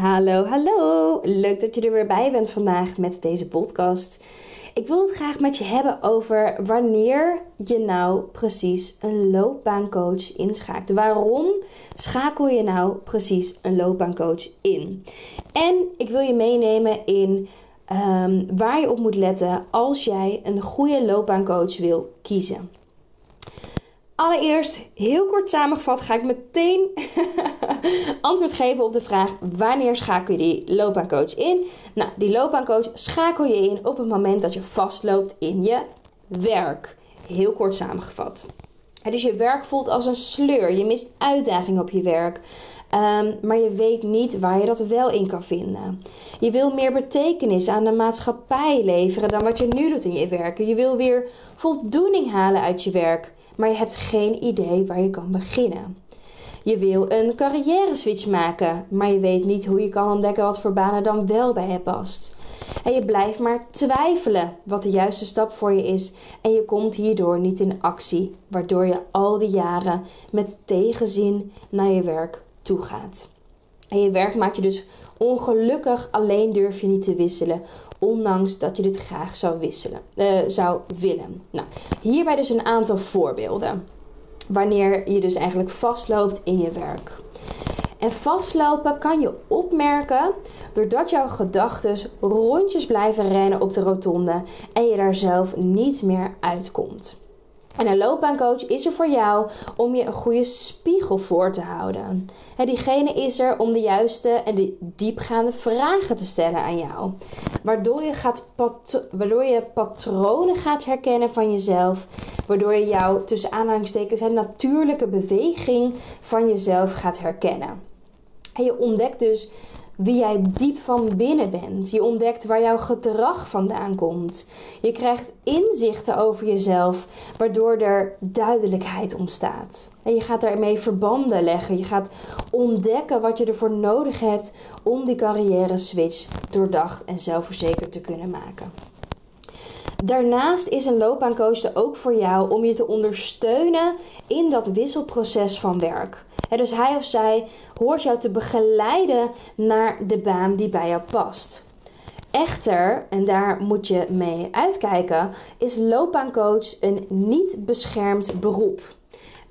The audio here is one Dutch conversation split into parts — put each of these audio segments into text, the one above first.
Hallo, hallo. Leuk dat je er weer bij bent vandaag met deze podcast. Ik wil het graag met je hebben over wanneer je nou precies een loopbaancoach inschakelt. Waarom schakel je nou precies een loopbaancoach in? En ik wil je meenemen in um, waar je op moet letten als jij een goede loopbaancoach wil kiezen. Allereerst, heel kort samengevat, ga ik meteen antwoord geven op de vraag: wanneer schakel je die loopbaancoach in? Nou, die loopbaancoach schakel je in op het moment dat je vastloopt in je werk. Heel kort samengevat. Dus je werk voelt als een sleur. Je mist uitdaging op je werk. Um, maar je weet niet waar je dat wel in kan vinden. Je wil meer betekenis aan de maatschappij leveren dan wat je nu doet in je werk. Je wil weer voldoening halen uit je werk maar je hebt geen idee waar je kan beginnen. Je wil een carrière switch maken, maar je weet niet hoe je kan ontdekken wat voor banen dan wel bij je past. En je blijft maar twijfelen wat de juiste stap voor je is en je komt hierdoor niet in actie, waardoor je al die jaren met tegenzin naar je werk toe gaat. En je werk maakt je dus ongelukkig, alleen durf je niet te wisselen ondanks dat je dit graag zou, wisselen, uh, zou willen. Nou, hierbij dus een aantal voorbeelden. Wanneer je dus eigenlijk vastloopt in je werk. En vastlopen kan je opmerken doordat jouw gedachten rondjes blijven rennen op de rotonde en je daar zelf niet meer uitkomt. En een loopbaancoach is er voor jou om je een goede spiegel voor te houden. En diegene is er om de juiste en de diepgaande vragen te stellen aan jou. Waardoor je, gaat waardoor je patronen gaat herkennen van jezelf. Waardoor je jouw tussen aanhalingstekens een natuurlijke beweging van jezelf gaat herkennen. En je ontdekt dus wie jij diep van binnen bent. Je ontdekt waar jouw gedrag vandaan komt. Je krijgt inzichten over jezelf, waardoor er duidelijkheid ontstaat. En je gaat daarmee verbanden leggen. Je gaat ontdekken wat je ervoor nodig hebt om die carrière switch doordacht en zelfverzekerd te kunnen maken. Daarnaast is een loopbaancoach er ook voor jou om je te ondersteunen in dat wisselproces van werk. Dus hij of zij hoort jou te begeleiden naar de baan die bij jou past. Echter, en daar moet je mee uitkijken, is loopbaancoach een niet beschermd beroep.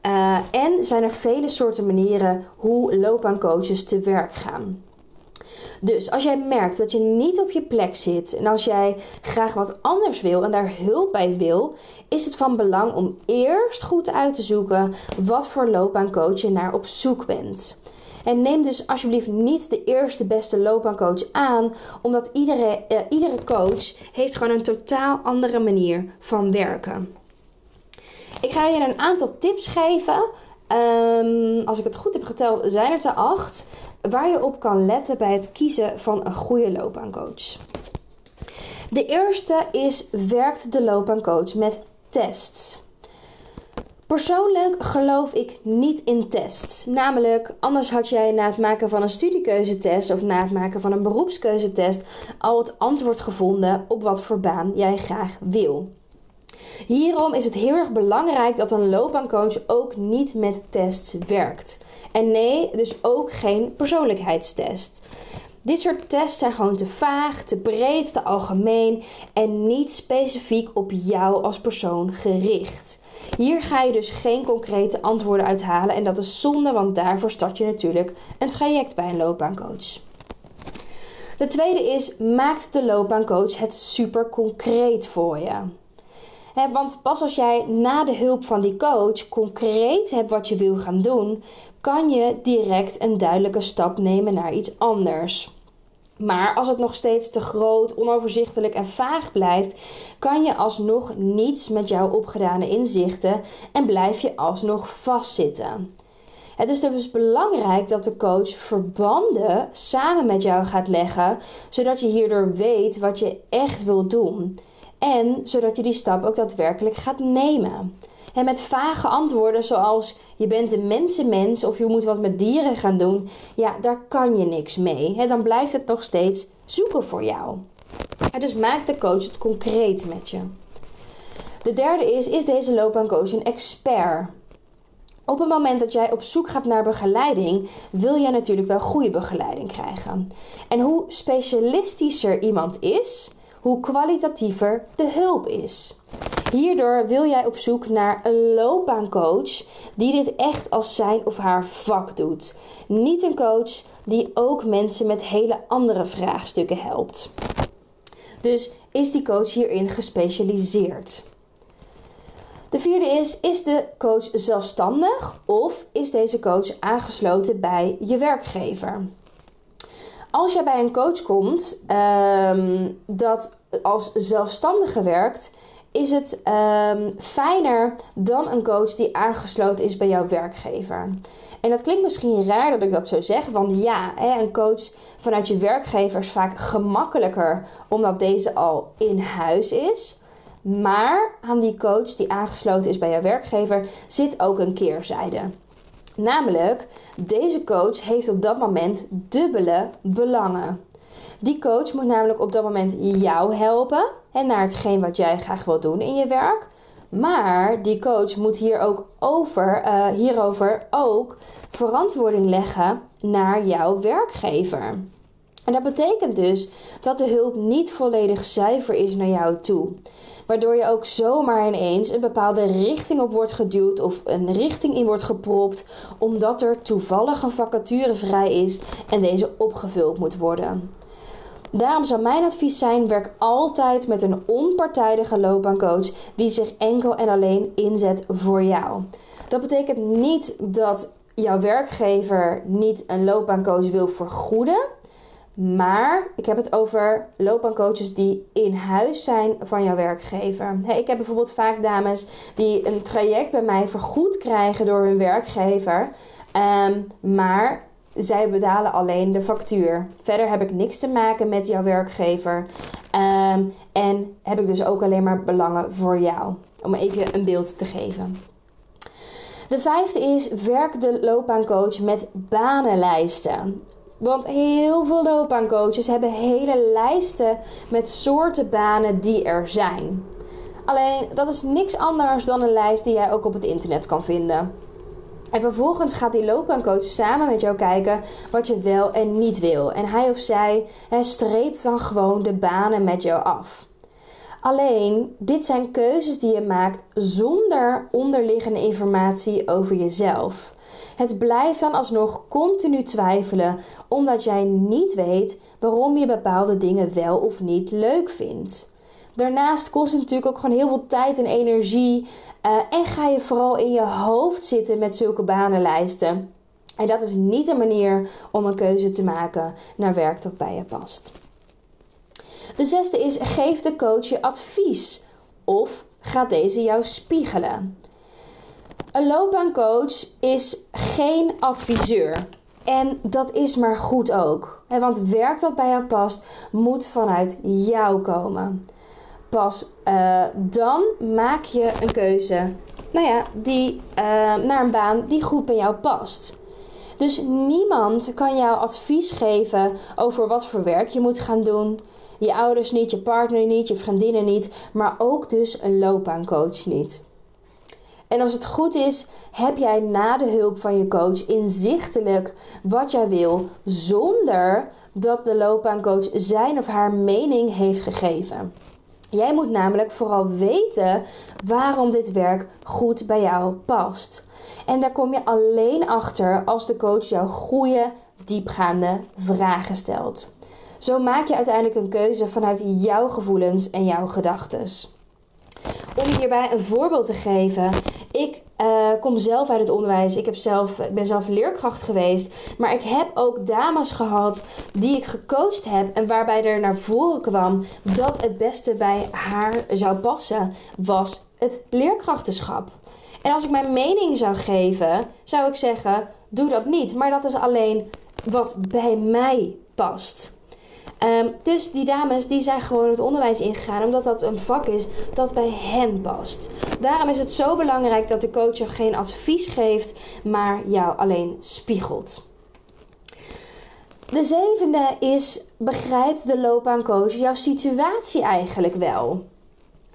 Uh, en zijn er vele soorten manieren hoe loopbaancoaches te werk gaan. Dus als jij merkt dat je niet op je plek zit en als jij graag wat anders wil en daar hulp bij wil, is het van belang om eerst goed uit te zoeken wat voor loopbaancoach je naar op zoek bent. En neem dus alsjeblieft niet de eerste beste loopbaancoach aan, omdat iedere, uh, iedere coach heeft gewoon een totaal andere manier van werken. Ik ga je een aantal tips geven. Um, als ik het goed heb geteld, zijn het er acht waar je op kan letten bij het kiezen van een goede loopbaancoach. De eerste is: werkt de loopbaancoach met tests? Persoonlijk geloof ik niet in tests. Namelijk, anders had jij na het maken van een studiekeuzetest of na het maken van een beroepskeuzetest al het antwoord gevonden op wat voor baan jij graag wil. Hierom is het heel erg belangrijk dat een loopbaancoach ook niet met tests werkt. En nee, dus ook geen persoonlijkheidstest. Dit soort tests zijn gewoon te vaag, te breed, te algemeen en niet specifiek op jou als persoon gericht. Hier ga je dus geen concrete antwoorden uithalen en dat is zonde, want daarvoor start je natuurlijk een traject bij een loopbaancoach. De tweede is: maakt de loopbaancoach het super concreet voor je? Want pas als jij na de hulp van die coach concreet hebt wat je wil gaan doen, kan je direct een duidelijke stap nemen naar iets anders. Maar als het nog steeds te groot, onoverzichtelijk en vaag blijft, kan je alsnog niets met jouw opgedane inzichten en blijf je alsnog vastzitten. Het is dus belangrijk dat de coach verbanden samen met jou gaat leggen, zodat je hierdoor weet wat je echt wil doen. En zodat je die stap ook daadwerkelijk gaat nemen. En met vage antwoorden zoals je bent een mensenmens of je moet wat met dieren gaan doen, ja, daar kan je niks mee. dan blijft het nog steeds zoeken voor jou. dus maak de coach het concreet met je. De derde is, is deze loopbaancoach een expert? Op het moment dat jij op zoek gaat naar begeleiding, wil jij natuurlijk wel goede begeleiding krijgen. En hoe specialistischer iemand is, hoe kwalitatiever de hulp is. Hierdoor wil jij op zoek naar een loopbaancoach die dit echt als zijn of haar vak doet. Niet een coach die ook mensen met hele andere vraagstukken helpt. Dus is die coach hierin gespecialiseerd? De vierde is: is de coach zelfstandig of is deze coach aangesloten bij je werkgever? Als je bij een coach komt um, dat als zelfstandige werkt, is het um, fijner dan een coach die aangesloten is bij jouw werkgever. En dat klinkt misschien raar dat ik dat zo zeg, want ja, een coach vanuit je werkgever is vaak gemakkelijker omdat deze al in huis is. Maar aan die coach die aangesloten is bij jouw werkgever zit ook een keerzijde. Namelijk, deze coach heeft op dat moment dubbele belangen. Die coach moet namelijk op dat moment jou helpen en naar hetgeen wat jij graag wil doen in je werk. Maar die coach moet hier ook over, uh, hierover ook verantwoording leggen naar jouw werkgever. En dat betekent dus dat de hulp niet volledig zuiver is naar jou toe. Waardoor je ook zomaar ineens een bepaalde richting op wordt geduwd of een richting in wordt gepropt, omdat er toevallig een vacature vrij is en deze opgevuld moet worden. Daarom zou mijn advies zijn: werk altijd met een onpartijdige loopbaancoach die zich enkel en alleen inzet voor jou. Dat betekent niet dat jouw werkgever niet een loopbaancoach wil vergoeden. Maar ik heb het over loopbaancoaches die in huis zijn van jouw werkgever. ik heb bijvoorbeeld vaak dames die een traject bij mij vergoed krijgen door hun werkgever. Um, maar zij betalen alleen de factuur. Verder heb ik niks te maken met jouw werkgever. Ehm, en heb ik dus ook alleen maar belangen voor jou. Om even een beeld te geven. De vijfde is: werk de loopbaancoach met banenlijsten. Want heel veel loopbaancoaches hebben hele lijsten met soorten banen die er zijn. Alleen dat is niks anders dan een lijst die jij ook op het internet kan vinden. En vervolgens gaat die loopbaancoach samen met jou kijken wat je wel en niet wil. En hij of zij streept dan gewoon de banen met jou af. Alleen, dit zijn keuzes die je maakt zonder onderliggende informatie over jezelf. Het blijft dan alsnog continu twijfelen, omdat jij niet weet waarom je bepaalde dingen wel of niet leuk vindt. Daarnaast kost het natuurlijk ook gewoon heel veel tijd en energie. Uh, en ga je vooral in je hoofd zitten met zulke banenlijsten. En dat is niet een manier om een keuze te maken naar werk dat bij je past. De zesde is: geef de coach je advies of gaat deze jou spiegelen. Een loopbaancoach is geen adviseur. En dat is maar goed ook. Want werk dat bij jou past, moet vanuit jou komen. Pas uh, dan maak je een keuze nou ja, die, uh, naar een baan die goed bij jou past. Dus niemand kan jou advies geven over wat voor werk je moet gaan doen. Je ouders niet, je partner niet, je vriendinnen niet, maar ook dus een loopbaancoach niet. En als het goed is, heb jij na de hulp van je coach inzichtelijk wat jij wil, zonder dat de loopbaancoach zijn of haar mening heeft gegeven. Jij moet namelijk vooral weten waarom dit werk goed bij jou past. En daar kom je alleen achter als de coach jou goede, diepgaande vragen stelt. Zo maak je uiteindelijk een keuze vanuit jouw gevoelens en jouw gedachten. Om hierbij een voorbeeld te geven, ik uh, kom zelf uit het onderwijs. Ik heb zelf, ben zelf leerkracht geweest. Maar ik heb ook dames gehad die ik gecoacht heb. En waarbij er naar voren kwam dat het beste bij haar zou passen, was het leerkrachtenschap. En als ik mijn mening zou geven, zou ik zeggen: doe dat niet. Maar dat is alleen wat bij mij past. Ehm, dus die dames die zijn gewoon het onderwijs ingegaan omdat dat een vak is dat bij hen past. Daarom is het zo belangrijk dat de coach je geen advies geeft, maar jou alleen spiegelt. De zevende is: begrijpt de loopbaancoach jouw situatie eigenlijk wel?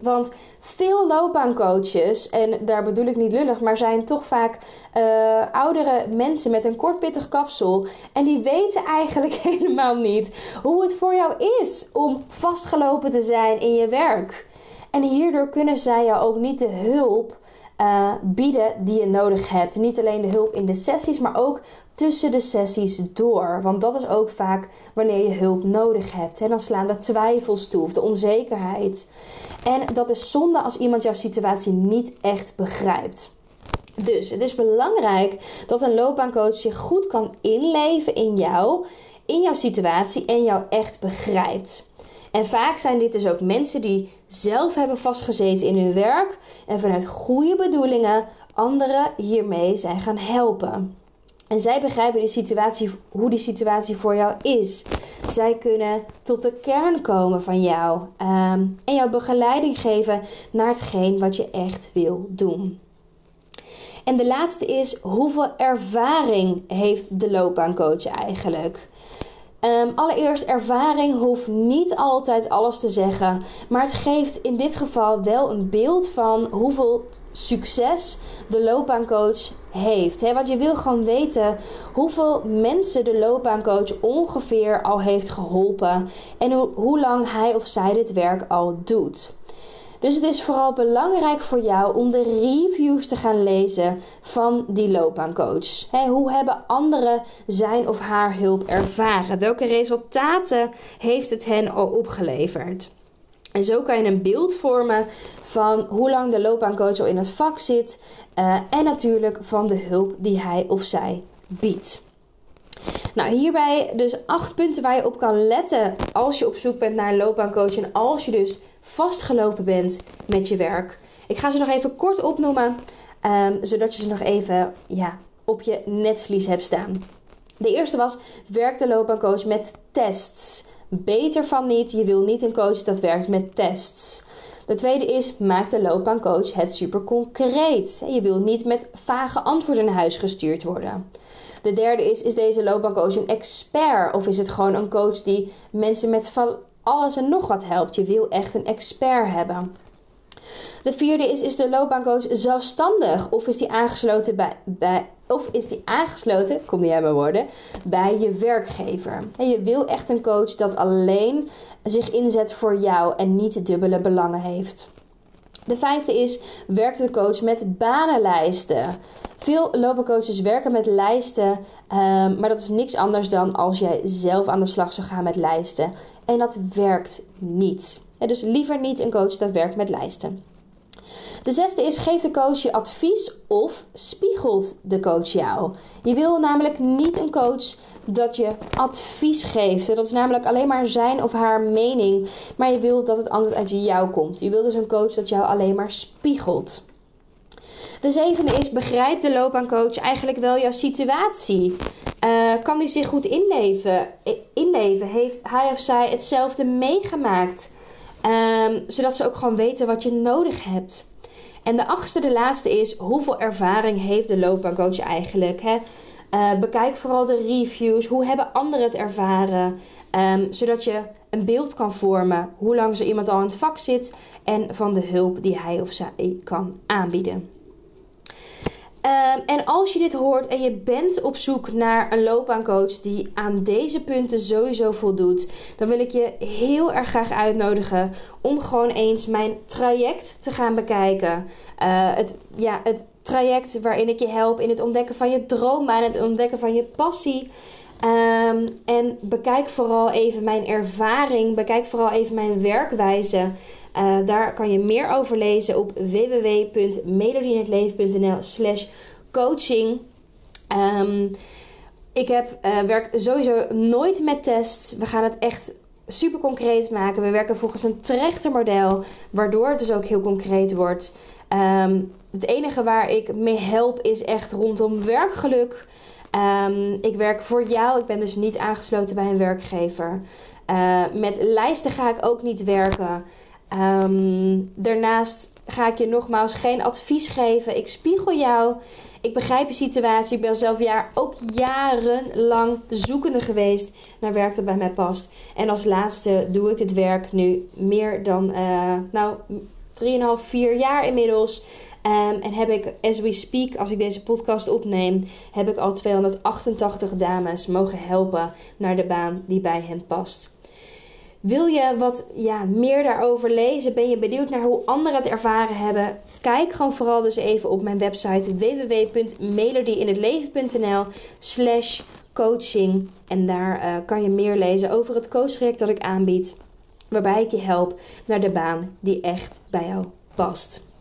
Want veel loopbaancoaches, en daar bedoel ik niet lullig, maar zijn toch vaak uh, oudere mensen met een kort pittig kapsel. En die weten eigenlijk helemaal niet hoe het voor jou is om vastgelopen te zijn in je werk. En hierdoor kunnen zij jou ook niet de hulp uh, bieden die je nodig hebt. Niet alleen de hulp in de sessies, maar ook tussen de sessies door. Want dat is ook vaak wanneer je hulp nodig hebt. Dan slaan de twijfels toe of de onzekerheid. En dat is zonde als iemand jouw situatie niet echt begrijpt. Dus het is belangrijk dat een loopbaancoach zich goed kan inleven in jou, in jouw situatie en jou echt begrijpt. En vaak zijn dit dus ook mensen die zelf hebben vastgezeten in hun werk en vanuit goede bedoelingen anderen hiermee zijn gaan helpen. En zij begrijpen die situatie, hoe die situatie voor jou is. Zij kunnen tot de kern komen van jou ehm, en jou begeleiding geven naar hetgeen wat je echt wil doen. En de laatste is: hoeveel ervaring heeft de loopbaancoach eigenlijk? Um, allereerst, ervaring hoeft niet altijd alles te zeggen, maar het geeft in dit geval wel een beeld van hoeveel succes de loopbaancoach heeft. He, want je wil gewoon weten hoeveel mensen de loopbaancoach ongeveer al heeft geholpen en hoe lang hij of zij dit werk al doet. Dus het is vooral belangrijk voor jou om de reviews te gaan lezen van die loopbaancoach. hoe hebben anderen zijn of haar hulp ervaren? Welke resultaten heeft het hen al opgeleverd? En zo kan je een beeld vormen van hoe lang de loopbaancoach al in het vak zit uh, en natuurlijk van de hulp die hij of zij biedt. Nou, hierbij dus acht punten waar je op kan letten als je op zoek bent naar een loopbaancoach en als je dus vastgelopen bent met je werk. Ik ga ze nog even kort opnoemen, um, zodat je ze nog even ja, op je netvlies hebt staan. De eerste was: werk de loopbaancoach met tests. Beter van niet. Je wil niet een coach dat werkt met tests. De tweede is: maak de loopbaancoach het super concreet. Je wil niet met vage antwoorden naar huis gestuurd worden. De derde is: is deze loopbaancoach een expert of is het gewoon een coach die mensen met alles en nog wat helpt? Je wil echt een expert hebben. De vierde is: is de loopbaancoach zelfstandig of is die aangesloten bij, bij of is die aangesloten, kom jij maar worden, bij je werkgever? En je wil echt een coach dat alleen zich inzet voor jou en niet dubbele belangen heeft. De vijfde is: werkt de coach met banenlijsten? Veel loopbaancoaches werken met lijsten, ehm, maar dat is niks anders dan als jij zelf aan de slag zou gaan met lijsten. En dat werkt niet. dus liever niet een coach dat werkt met lijsten. De zesde is: geeft de coach je advies of spiegelt de coach jou? Je wil namelijk niet een coach dat je advies geeft. Dat is namelijk alleen maar zijn of haar mening. Maar je wil dat het antwoord uit jou komt. Je wil dus een coach dat jou alleen maar spiegelt. De zevende is: begrijpt de loopbaancoach eigenlijk wel jouw situatie? Uh, kan die zich goed inleven? inleven? Heeft hij of zij hetzelfde meegemaakt? Um, zodat ze ook gewoon weten wat je nodig hebt. En de achtste, de laatste is: hoeveel ervaring heeft de loopbaancoach eigenlijk? Hè? Uh, bekijk vooral de reviews. Hoe hebben anderen het ervaren? Um, zodat je een beeld kan vormen hoe lang zo iemand al in het vak zit en van de hulp die hij of zij kan aanbieden. Um, en als je dit hoort en je bent op zoek naar een loopbaancoach die aan deze punten sowieso voldoet, dan wil ik je heel erg graag uitnodigen om gewoon eens mijn traject te gaan bekijken. Uh, het, ja, het traject waarin ik je help in het ontdekken van je dromen en het ontdekken van je passie. Um, en bekijk vooral even mijn ervaring, bekijk vooral even mijn werkwijze. Uh, daar kan je meer over lezen op www.melodieinhetleven.nl slash coaching. Um, ik heb, uh, werk sowieso nooit met tests. We gaan het echt super concreet maken. We werken volgens een model, waardoor het dus ook heel concreet wordt. Um, het enige waar ik mee help is echt rondom werkgeluk. Um, ik werk voor jou. Ik ben dus niet aangesloten bij een werkgever. Uh, met lijsten ga ik ook niet werken. Um, daarnaast ga ik je nogmaals geen advies geven. Ik spiegel jou. Ik begrijp je situatie. Ik ben zelf jaar, ook jarenlang zoekende geweest naar werk dat bij mij past. En als laatste doe ik dit werk nu meer dan, uh, nou, 3,5, 4 jaar inmiddels. Um, en heb ik, as we speak, als ik deze podcast opneem, heb ik al 288 dames mogen helpen naar de baan die bij hen past. Wil je wat ja, meer daarover lezen? Ben je benieuwd naar hoe anderen het ervaren hebben? Kijk gewoon vooral dus even op mijn website www.melodieinhetleven.nl slash coaching. En daar uh, kan je meer lezen over het coachtraject dat ik aanbied. Waarbij ik je help naar de baan die echt bij jou past.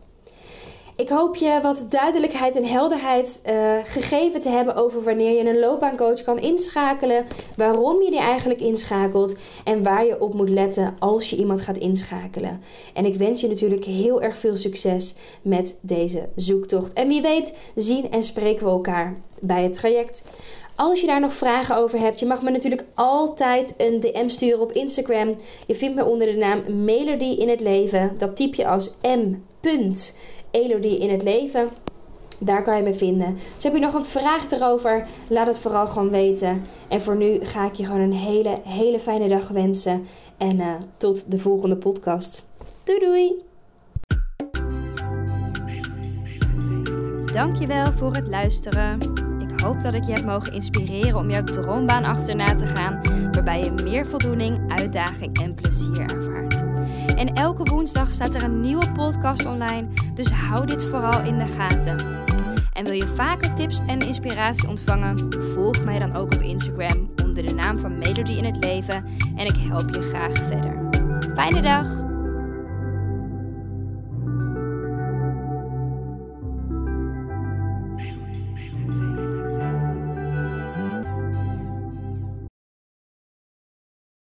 Ik hoop je wat duidelijkheid en helderheid uh, gegeven te hebben over wanneer je een loopbaancoach kan inschakelen, waarom je die eigenlijk inschakelt en waar je op moet letten als je iemand gaat inschakelen. En ik wens je natuurlijk heel erg veel succes met deze zoektocht. En wie weet, zien en spreken we elkaar bij het traject. Als je daar nog vragen over hebt, je mag me natuurlijk altijd een DM sturen op Instagram. Je vindt me onder de naam Melody in het leven. Dat typ je als m. Elodie in het leven. Daar kan je me vinden. Dus heb je nog een vraag erover? Laat het vooral gewoon weten. En voor nu ga ik je gewoon een hele, hele fijne dag wensen. En uh, tot de volgende podcast. Doei doei! Dankjewel voor het luisteren. Ik hoop dat ik je heb mogen inspireren om jouw droombaan achterna te gaan. Waarbij je meer voldoening, uitdaging en plezier ervaart. En elke woensdag staat er een nieuwe podcast online, dus hou dit vooral in de gaten. En wil je vaker tips en inspiratie ontvangen? Volg mij dan ook op Instagram onder de naam van Melody in het Leven en ik help je graag verder. Fijne dag!